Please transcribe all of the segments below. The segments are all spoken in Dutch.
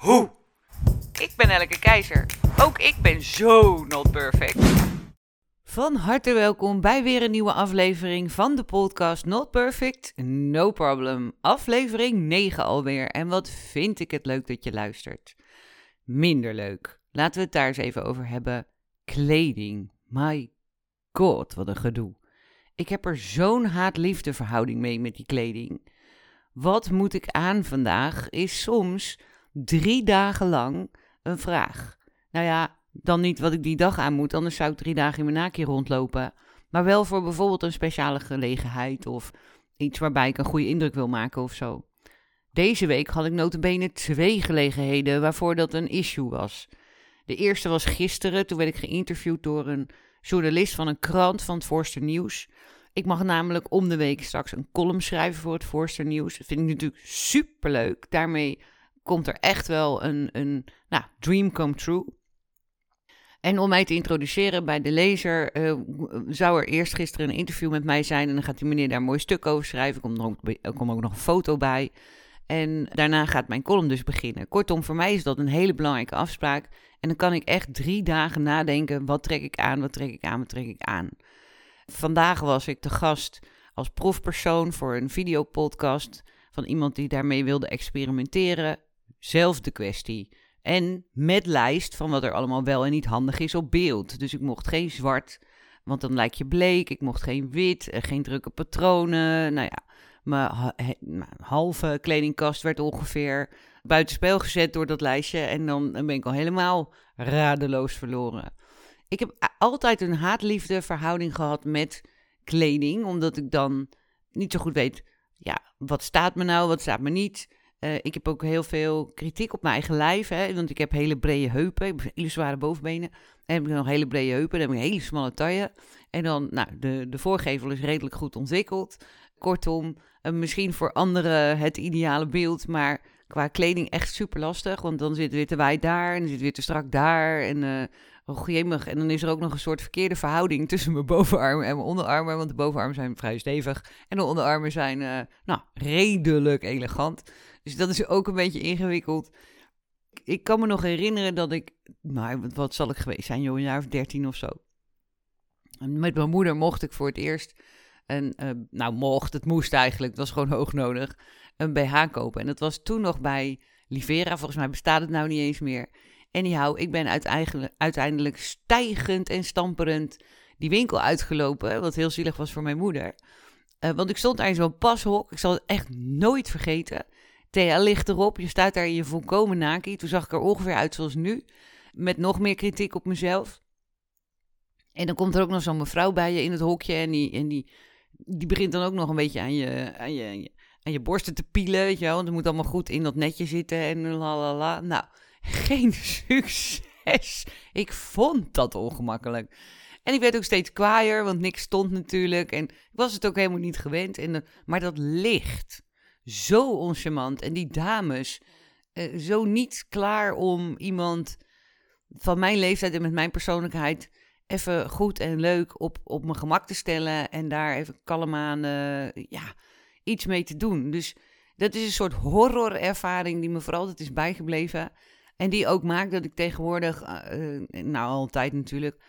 hoe. Ik ben Elke Keizer. Ook ik ben zo not perfect. Van harte welkom bij weer een nieuwe aflevering van de podcast Not Perfect, No Problem. Aflevering 9 alweer. En wat vind ik het leuk dat je luistert. Minder leuk. Laten we het daar eens even over hebben. Kleding. My god, wat een gedoe. Ik heb er zo'n haat-liefde verhouding mee met die kleding. Wat moet ik aan vandaag is soms drie dagen lang een vraag. Nou ja, dan niet wat ik die dag aan moet, anders zou ik drie dagen in mijn naakje rondlopen. Maar wel voor bijvoorbeeld een speciale gelegenheid of iets waarbij ik een goede indruk wil maken of zo. Deze week had ik notabene twee gelegenheden waarvoor dat een issue was. De eerste was gisteren, toen werd ik geïnterviewd door een journalist van een krant van het Forster Nieuws. Ik mag namelijk om de week straks een column schrijven voor het Forster Nieuws. Dat vind ik natuurlijk superleuk. Daarmee komt er echt wel een, een nou, dream come true. En om mij te introduceren bij de lezer, uh, zou er eerst gisteren een interview met mij zijn. En dan gaat die meneer daar een mooi stuk over schrijven. Er komt, er komt ook nog een foto bij. En daarna gaat mijn column dus beginnen. Kortom, voor mij is dat een hele belangrijke afspraak. En dan kan ik echt drie dagen nadenken: wat trek ik aan, wat trek ik aan, wat trek ik aan. Vandaag was ik te gast als proefpersoon voor een videopodcast van iemand die daarmee wilde experimenteren. Zelfde kwestie. En met lijst van wat er allemaal wel en niet handig is op beeld. Dus ik mocht geen zwart, want dan lijkt je bleek. Ik mocht geen wit, geen drukke patronen. Nou ja, mijn halve kledingkast werd ongeveer buitenspel gezet door dat lijstje. En dan ben ik al helemaal radeloos verloren. Ik heb altijd een haatliefde verhouding gehad met kleding. Omdat ik dan niet zo goed weet, ja, wat staat me nou, wat staat me niet. Uh, ik heb ook heel veel kritiek op mijn eigen lijf. Hè, want ik heb hele brede heupen. Hele zware bovenbenen. En heb ik nog hele brede heupen. Dan heb ik hele smalle taille. En dan, nou, de, de voorgevel is redelijk goed ontwikkeld. Kortom, uh, misschien voor anderen het ideale beeld. Maar qua kleding echt super lastig. Want dan zit weer te wijd daar. En dan zit weer te strak daar. En uh. En dan is er ook nog een soort verkeerde verhouding tussen mijn bovenarmen en mijn onderarmen. Want de bovenarmen zijn vrij stevig. En de onderarmen zijn, nou, redelijk elegant. Dus dat is ook een beetje ingewikkeld. Ik kan me nog herinneren dat ik, nou, wat zal ik geweest zijn, joh, een jaar of dertien of zo. En met mijn moeder mocht ik voor het eerst, en uh, nou mocht, het moest eigenlijk, het was gewoon hoog nodig, een BH kopen. En dat was toen nog bij Livera, volgens mij bestaat het nou niet eens meer. Anyhow, ik ben uiteindelijk, stijgend en stamperend die winkel uitgelopen, wat heel zielig was voor mijn moeder. Uh, want ik stond daar in zo'n pashok, ik zal het echt nooit vergeten. Thea ligt erop. Je staat daar in je volkomen naki. Toen zag ik er ongeveer uit zoals nu. Met nog meer kritiek op mezelf. En dan komt er ook nog zo'n mevrouw bij je in het hokje. En die, en die, die begint dan ook nog een beetje aan je, aan je, aan je borsten te pielen. Weet je wel? Want het moet allemaal goed in dat netje zitten. En la la la. Nou, geen succes. Ik vond dat ongemakkelijk. En ik werd ook steeds kwaaier, want niks stond natuurlijk. En ik was het ook helemaal niet gewend. En, maar dat licht zo oncharmant. En die dames, uh, zo niet klaar om iemand van mijn leeftijd en met mijn persoonlijkheid even goed en leuk op, op mijn gemak te stellen. En daar even kalm aan, uh, ja, iets mee te doen. Dus dat is een soort horrorervaring die me vooral altijd is bijgebleven. En die ook maakt dat ik tegenwoordig, uh, nou altijd natuurlijk,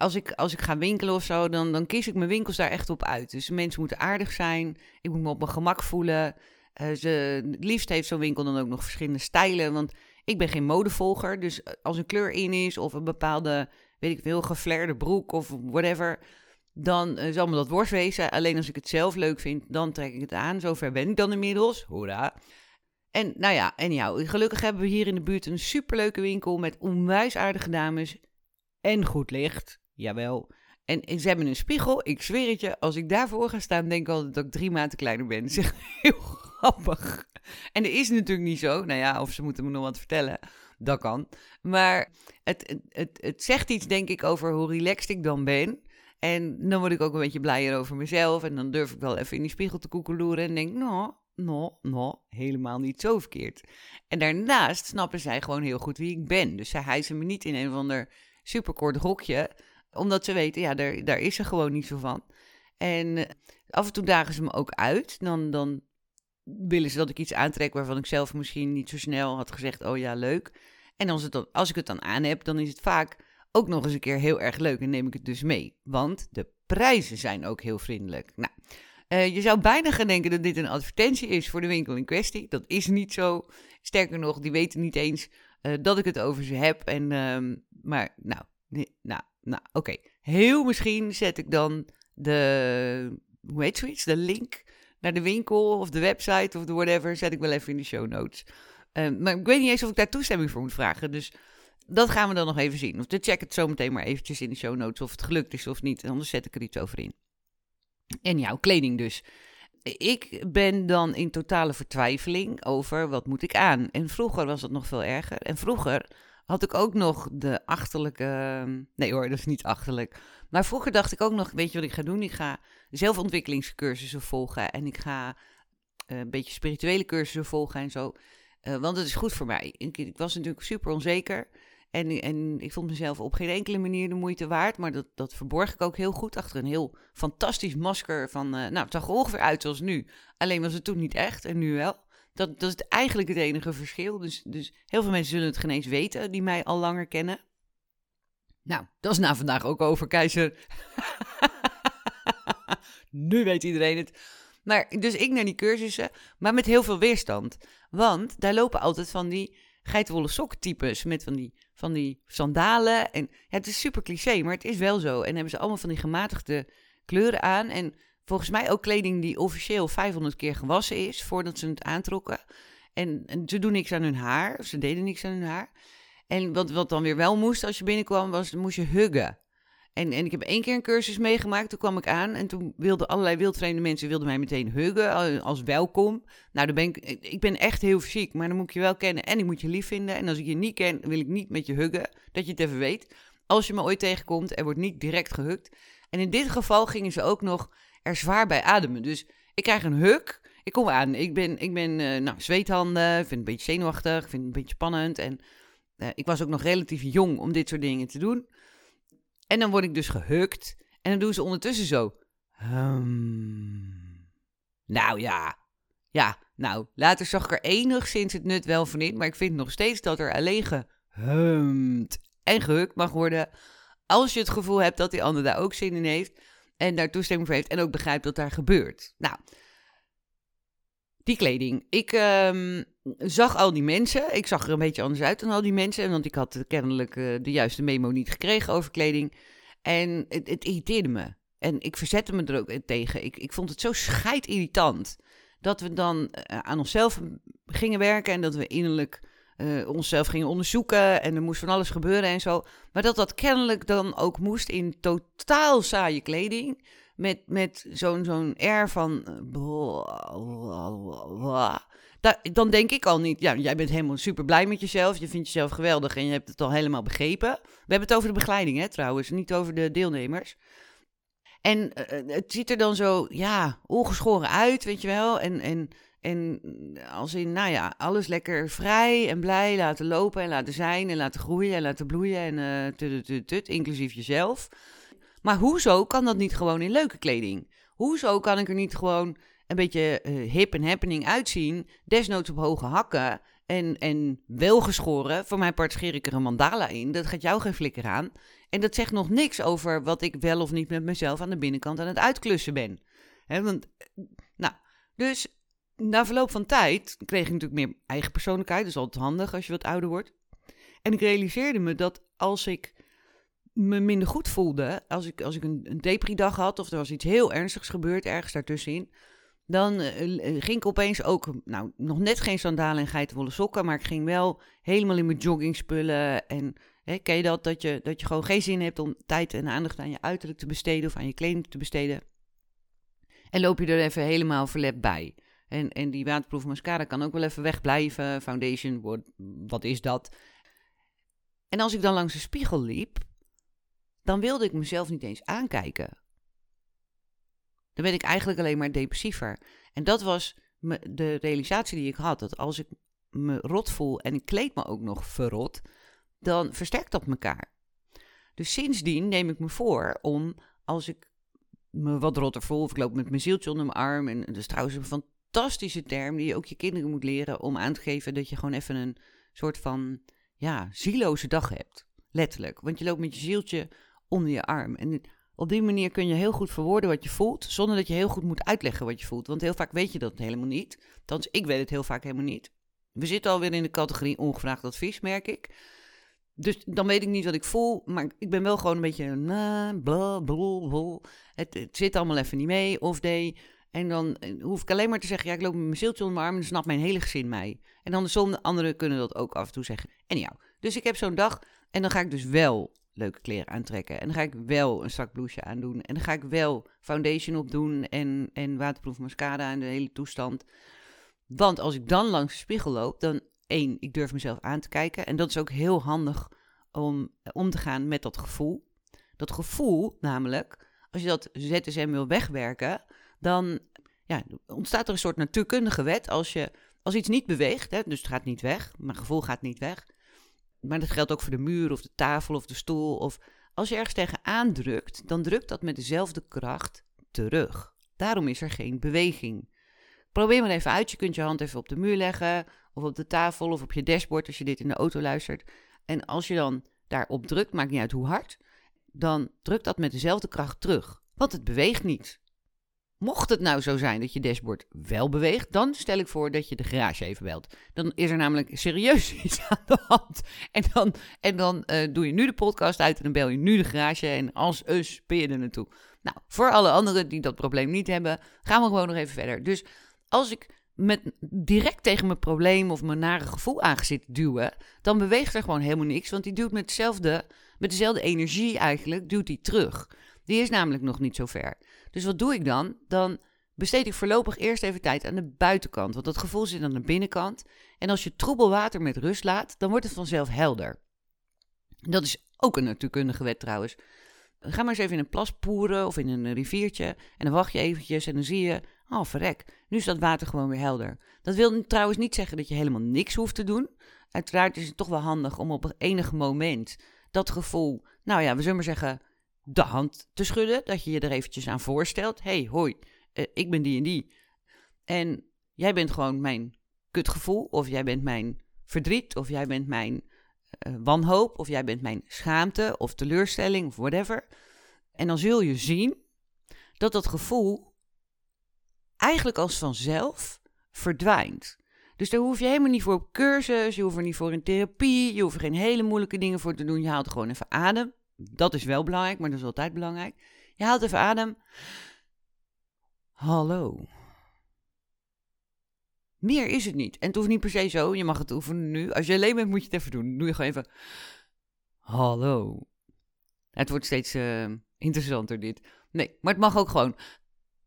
als ik, als ik ga winkelen of zo, dan, dan kies ik mijn winkels daar echt op uit. Dus mensen moeten aardig zijn. Ik moet me op mijn gemak voelen. Uh, ze, het liefst heeft zo'n winkel dan ook nog verschillende stijlen. Want ik ben geen modevolger. Dus als een kleur in is of een bepaalde, weet ik veel, geflairde broek of whatever. Dan uh, zal me dat worst wezen. Alleen als ik het zelf leuk vind, dan trek ik het aan. Zover ben ik dan inmiddels. Hoera. En nou ja, en jou. Gelukkig hebben we hier in de buurt een superleuke winkel met onwijs aardige dames en goed licht. Jawel. En, ze hebben een spiegel. Ik zweer het je, als ik daarvoor ga staan, denk ik altijd dat ik drie maanden kleiner ben. Zeg, heel grappig. en dat is natuurlijk niet zo. Nou ja, of ze moeten me nog wat vertellen. Dat kan. Maar het, het, het, zegt iets, denk ik, over hoe relaxed ik dan ben. En dan word ik ook een beetje blijer over mezelf. En dan durf ik wel even in die spiegel te koekeloeren. En denk, nou, nou, nou, helemaal niet zo verkeerd. En daarnaast snappen zij gewoon heel goed wie ik ben. Dus zij hijsen me niet in een of ander superkort hokje. Omdat ze weten, ja, daar, daar is ze gewoon niet zo van. En eh, af en toe dagen ze me ook uit. Dan, dan willen ze dat ik iets aantrek waarvan ik zelf misschien niet zo snel had gezegd: Oh ja, leuk. En als, het dan, als ik het dan aan heb, dan is het vaak ook nog eens een keer heel erg leuk en neem ik het dus mee. Want de prijzen zijn ook heel vriendelijk. Nou, uh, je zou bijna gaan denken dat dit een advertentie is voor de winkel in kwestie. Dat is niet zo. Sterker nog, die weten niet eens uh, dat ik het over ze heb. En, uh, maar nou, nou, nou oké. Heel misschien zet ik dan de, hoe de link naar de winkel of de website of de whatever, zet ik wel even in de show notes. Uh, maar ik weet niet eens of ik daar toestemming voor moet vragen. Dus dat gaan we dan nog even zien. Of te check het zometeen maar eventjes in de show notes of het gelukt is of niet. Anders zet ik er iets over in. En jouw kleding dus. Ik ben dan in totale vertwijfeling over wat moet ik aan. En vroeger was dat nog veel erger. En vroeger had ik ook nog de achterlijke. Nee hoor, dat is niet achterlijk. Maar vroeger dacht ik ook nog: weet je wat ik ga doen? Ik ga zelfontwikkelingscursussen volgen. En ik ga uh, een beetje spirituele cursussen volgen en zo. Uh, want het is goed voor mij. Ik, ik, was natuurlijk super onzeker. En, en ik vond mezelf op geen enkele manier de moeite waard. Maar dat, dat verborg ik ook heel goed achter een heel fantastisch masker. Van, uh, nou, het zag er ongeveer uit zoals nu. Alleen was het toen niet echt en nu wel. Dat, dat is eigenlijk het enige verschil. Dus, dus heel veel mensen zullen het geen eens weten die mij al langer kennen. Nou, dat is na vandaag ook over, keizer. nu weet iedereen het. Maar dus ik naar die cursussen, maar met heel veel weerstand. Want daar lopen altijd van die geitenwolle soktypes met van die, van die sandalen. En ja, het is super cliché, maar het is wel zo. En hebben ze allemaal van die gematigde kleuren aan. En volgens mij ook kleding die officieel 500 keer gewassen is voordat ze het aantrokken. En, ze doen niks aan hun haar, ze deden niks aan hun haar. En wat, wat dan weer wel moest als je binnenkwam, was moest je huggen. En, en ik heb één keer een cursus meegemaakt. Toen kwam ik aan en toen wilden allerlei wildvreemde mensen wilden mij meteen huggen als welkom. Nou, dan ben ik, ik ben echt heel fysiek, maar dan moet ik je wel kennen en ik moet je lief vinden. En als ik je niet ken, wil ik niet met je huggen, dat je het even weet. Als je me ooit tegenkomt, er wordt niet direct gehukt. En in dit geval gingen ze ook nog er zwaar bij ademen. Dus ik krijg een huk. Ik kom aan. Ik ben, ik ben uh, nou, zweethanden. Ik vind het een beetje zenuwachtig. Ik vind het een beetje spannend. En uh, ik was ook nog relatief jong om dit soort dingen te doen. En dan word ik dus gehukt. En dan doen ze ondertussen zo. Nou ja. Ja, nou, later zag ik er enigszins het nut wel van in. Maar ik vind nog steeds dat er alleen gehumd en gehukt mag worden. Als je het gevoel hebt dat die ander daar ook zin in heeft. En daar toestemming voor heeft. En ook begrijpt wat daar gebeurt. Nou, die kleding. Ik um, zag al die mensen. Ik zag er een beetje anders uit dan al die mensen. Want ik had kennelijk uh, de juiste memo niet gekregen over kleding. En het, het, irriteerde me. En ik verzette me er ook tegen. Ik, ik vond het zo irritant Dat we dan uh, aan onszelf gingen werken. En dat we innerlijk uh, onszelf gingen onderzoeken. En er moest van alles gebeuren en zo. Maar dat dat kennelijk dan ook moest in totaal saaie kleding met, met zo'n zo'n air van. dan denk ik al niet. Ja, jij bent helemaal super blij met jezelf. Je vindt jezelf geweldig en je hebt het al helemaal begrepen. We hebben het over de begeleiding, hè, trouwens, niet over de deelnemers. En uh, het ziet er dan zo, ja, ongeschoren uit, weet je wel. En, en, en als in, nou ja, alles lekker vrij en blij laten lopen en laten zijn en laten groeien en laten bloeien en uh, tut, tut, tut, inclusief jezelf. Maar hoezo kan dat niet gewoon in leuke kleding? Hoezo kan ik er niet gewoon een beetje uh, hip en happening uitzien, desnoods op hoge hakken en, en welgeschoren? Voor mijn part scheer ik er een mandala in, dat gaat jou geen flikker aan. En dat zegt nog niks over wat ik wel of niet met mezelf aan de binnenkant aan het uitklussen ben. He, want, nou, dus na verloop van tijd kreeg ik natuurlijk meer eigen persoonlijkheid. Dat is altijd handig als je wat ouder wordt. En ik realiseerde me dat als ik me minder goed voelde, als ik, als ik een, een depri-dag had of er was iets heel ernstigs gebeurd ergens daartussenin, dan uh, ging ik opeens ook, nou, nog net geen sandalen en geitenwolle sokken, maar ik ging wel helemaal in mijn joggingspullen. En hè, ken je dat, dat je, dat je gewoon geen zin hebt om tijd en aandacht aan je uiterlijk te besteden of aan je kleding te besteden. En loop je er even helemaal verlept bij. En, en die waterproof mascara kan ook wel even wegblijven. Foundation, wat is dat? En als ik dan langs de spiegel liep, dan wilde ik mezelf niet eens aankijken. Dan werd ik eigenlijk alleen maar depressiever. En dat was de realisatie die ik had. Dat als ik me rot voel en ik kleed me ook nog verrot, dan versterkt dat elkaar. Dus sindsdien neem ik me voor om, als ik me wat rotter voel, of ik loop met mijn zieltje onder mijn arm, en dat is trouwens een fantastische term die je ook je kinderen moet leren om aan te geven dat je gewoon even een soort van, ja, zieloze dag hebt. Letterlijk. Want je loopt met je zieltje onder je arm. En op die manier kun je heel goed verwoorden wat je voelt, zonder dat je heel goed moet uitleggen wat je voelt. Want heel vaak weet je dat helemaal niet. Althans, ik weet het heel vaak helemaal niet. We zitten alweer in de categorie ongevraagd advies, merk ik. Dus dan weet ik niet wat ik voel, maar ik ben wel gewoon een beetje na, bla, bla, bla. Het, het, zit allemaal even niet mee, of nee. En dan eh, hoef ik alleen maar te zeggen, ja, ik loop met mijn zieltje onder mijn arm en dan snapt mijn hele gezin mij. En dan de anderen kunnen dat ook af en toe zeggen. En jou. Dus ik heb zo'n dag en dan ga ik dus wel leuke kleren aantrekken. En dan ga ik wel een strak blouseje aandoen. En dan ga ik wel foundation opdoen en, en waterproof mascara en de hele toestand. Want als ik dan langs de spiegel loop, dan één, ik durf mezelf aan te kijken. En dat is ook heel handig om om te gaan met dat gevoel. Dat gevoel, namelijk, als je dat ZSM wil wegwerken, dan ja, ontstaat er een soort natuurkundige wet. Als, je, als iets niet beweegt, hè, dus het gaat niet weg, mijn gevoel gaat niet weg. Maar dat geldt ook voor de muur of de tafel of de stoel. Of als je ergens tegen aandrukt, dan drukt dat met dezelfde kracht terug. Daarom is er geen beweging. Probeer maar even uit. Je kunt je hand even op de muur leggen, of op de tafel, of op je dashboard als je dit in de auto luistert. En als je dan daarop drukt, maakt niet uit hoe hard, dan drukt dat met dezelfde kracht terug. Want het beweegt niet. Mocht het nou zo zijn dat je dashboard wel beweegt, dan stel ik voor dat je de garage even belt. Dan is er namelijk serieus iets aan de hand. En dan, en dan uh, doe je nu de podcast uit en dan bel je nu de garage en als us ben je er naartoe. Nou, voor alle anderen die dat probleem niet hebben, gaan we gewoon nog even verder. Dus als ik met direct tegen mijn probleem of mijn nare gevoel aangezit duwen, dan beweegt er gewoon helemaal niks. Want die duwt met, hetzelfde, met dezelfde energie eigenlijk, duwt die terug. Die is namelijk nog niet zo ver. Dus wat doe ik dan? Dan besteed ik voorlopig eerst even tijd aan de buitenkant. Want dat gevoel zit aan de binnenkant. En als je troebel water met rust laat, dan wordt het vanzelf helder. Dat is ook een natuurkundige wet trouwens. Ga maar eens even in een plas poeren of in een riviertje. En dan wacht je eventjes en dan zie je, oh verrek, nu is dat water gewoon weer helder. Dat wil trouwens niet zeggen dat je helemaal niks hoeft te doen. Uiteraard is het toch wel handig om op enig moment dat gevoel, nou ja, we zullen maar zeggen, de hand te schudden. Dat je je er eventjes aan voorstelt. hey, hoi, uh, ik ben die en die. En jij bent gewoon mijn kutgevoel. Of jij bent mijn verdriet. Of jij bent mijn uh, wanhoop. Of jij bent mijn schaamte. Of teleurstelling. Of whatever. En dan zul je zien dat dat gevoel eigenlijk als vanzelf verdwijnt. Dus daar hoef je helemaal niet voor op cursus, je hoeft er niet voor in therapie, je hoeft er geen hele moeilijke dingen voor te doen. Je haalt gewoon even adem. Dat is wel belangrijk, maar dat is altijd belangrijk. Je haalt even adem. Hallo. Meer is het niet. En het hoeft niet per se zo. Je mag het oefenen nu. Als je alleen bent, moet je het even doen. doe je gewoon even. Hallo. Het wordt steeds uh, interessanter, dit. Nee, maar het mag ook gewoon.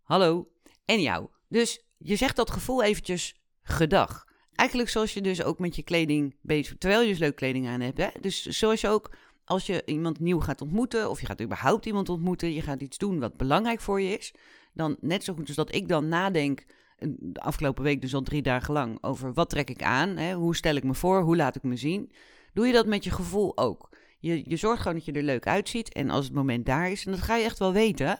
Hallo. En jou. Dus je zegt dat gevoel eventjes gedag. Eigenlijk zoals je dus ook met je kleding bezig terwijl je dus leuk kleding aan hebt. Hè? Dus zoals je ook als je iemand nieuw gaat ontmoeten, of je gaat überhaupt iemand ontmoeten, je gaat iets doen wat belangrijk voor je is, dan net zo goed als dat ik dan nadenk, de afgelopen week dus al drie dagen lang, over wat trek ik aan, hè, hoe stel ik me voor, hoe laat ik me zien, doe je dat met je gevoel ook. Je, je zorgt gewoon dat je er leuk uitziet en als het moment daar is, en dat ga je echt wel weten,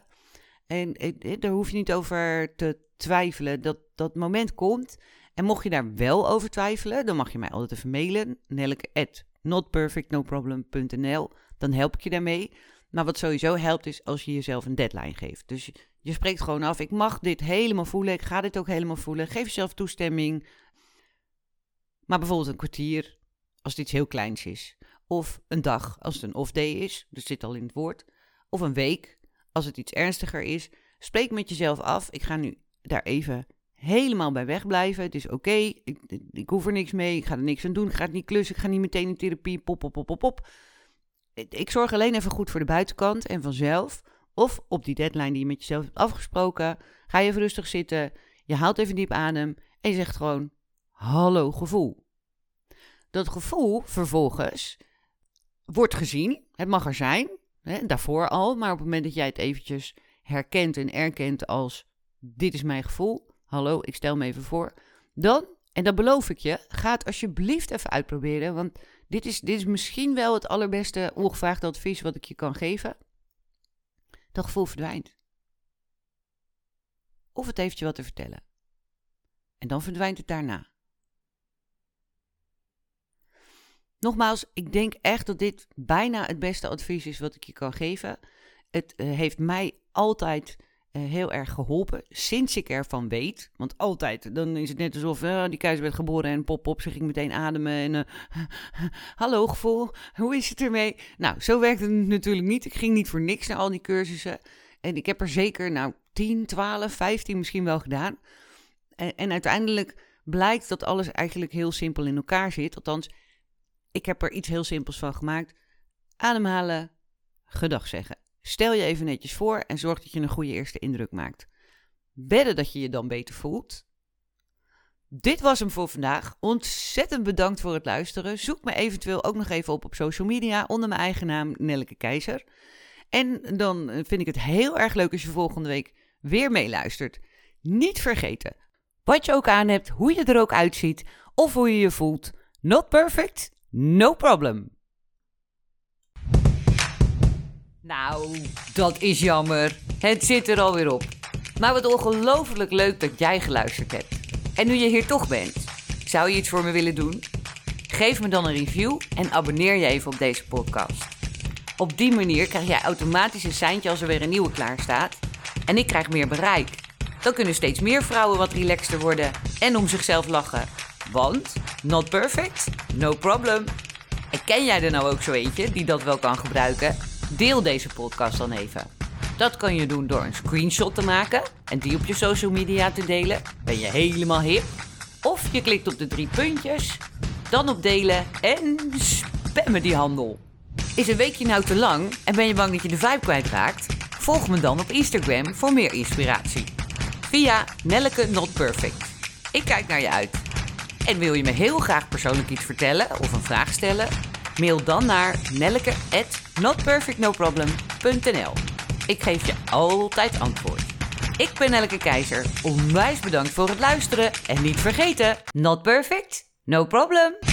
en, en daar hoef je niet over te twijfelen, dat dat moment komt. En mocht je daar wel over twijfelen, dan mag je mij altijd even mailen, nelke@ notperfectnoproblem.nl. Dan help ik je daarmee. Maar wat sowieso helpt is als je jezelf een deadline geeft. Dus je, spreekt gewoon af, ik mag dit helemaal voelen, ik ga dit ook helemaal voelen. Geef jezelf toestemming. Maar bijvoorbeeld een kwartier, als het iets heel kleins is. Of een dag, als het een off-day is, dus zit al in het woord. Of een week, als het iets ernstiger is. Spreek met jezelf af, ik ga nu daar even helemaal bij wegblijven. Het is oké, ik, ik, hoef er niks mee, ik ga er niks aan doen, ik ga het niet klussen, ik ga niet meteen in therapie, pop, pop, pop, pop, pop. Ik zorg alleen even goed voor de buitenkant en vanzelf, of op die deadline die je met jezelf hebt afgesproken, ga je even rustig zitten Je haalt even diep adem en je zegt gewoon: Hallo gevoel. Dat gevoel vervolgens wordt gezien. Het mag er zijn, hè, daarvoor al. Maar op het moment dat jij het eventjes herkent en erkent als: Dit is mijn gevoel. Hallo, ik stel me even voor. Dan, en dat beloof ik je, ga het alsjeblieft even uitproberen. Want dit is, dit is misschien wel het allerbeste ongevraagde advies wat ik je kan geven. Dat gevoel verdwijnt. Of het heeft je wat te vertellen. En dan verdwijnt het daarna. Nogmaals, ik denk echt dat dit bijna het beste advies is wat ik je kan geven. Het uh, heeft mij altijd heel erg geholpen, sinds ik ervan weet. Want altijd, dan is het net alsof uh, die keizer werd geboren en pop, pop, ze ging meteen ademen. En hallo gevoel, hoe is het ermee? Nou, zo werkt het natuurlijk niet. Ik ging niet voor niks naar al die cursussen. En ik heb er zeker, nou, 10, 12, 15 misschien wel gedaan. En, en uiteindelijk blijkt dat alles eigenlijk heel simpel in elkaar zit. Althans, ik heb er iets heel simpels van gemaakt. Ademhalen, gedag zeggen. Stel je even netjes voor en zorg dat je een goede eerste indruk maakt. Wedden dat je je dan beter voelt. Dit was hem voor vandaag. Ontzettend bedankt voor het luisteren. Zoek me eventueel ook nog even op op social media onder mijn eigen naam Nelleke Keizer. En dan vind ik het heel erg leuk als je volgende week weer meeluistert. Niet vergeten, wat je ook aan hebt, hoe je er ook uitziet of hoe je je voelt. Not perfect, no problem. Nou, dat is jammer. Het zit er alweer op. Maar wat ongelooflijk leuk dat jij geluisterd hebt. En nu je hier toch bent, zou je iets voor me willen doen? Geef me dan een review en abonneer je even op deze podcast. Op die manier krijg jij automatisch een seintje als er weer een nieuwe klaar staat. En ik krijg meer bereik. Dan kunnen steeds meer vrouwen wat relaxter worden en om zichzelf lachen. Want, not perfect, no problem. En ken jij er nou ook zo eentje die dat wel kan gebruiken? Deel deze podcast dan even. Dat kan je doen door een screenshot te maken en die op je social media te delen. Ben je helemaal hip? Of je klikt op de drie puntjes, dan op delen en spammen die handel. Is een weekje nou te lang en ben je bang dat je de vibe kwijtraakt? Volg me dan op Instagram voor meer inspiratie. Via Nelleke Not Perfect. Ik kijk naar je uit. En wil je me heel graag persoonlijk iets vertellen of een vraag stellen? Mail dan naar nelleke@notperfectnoproblem.nl. Ik geef je altijd antwoord. Ik ben Nelleke Keizer. Onwijs bedankt voor het luisteren en niet vergeten: not perfect, no problem.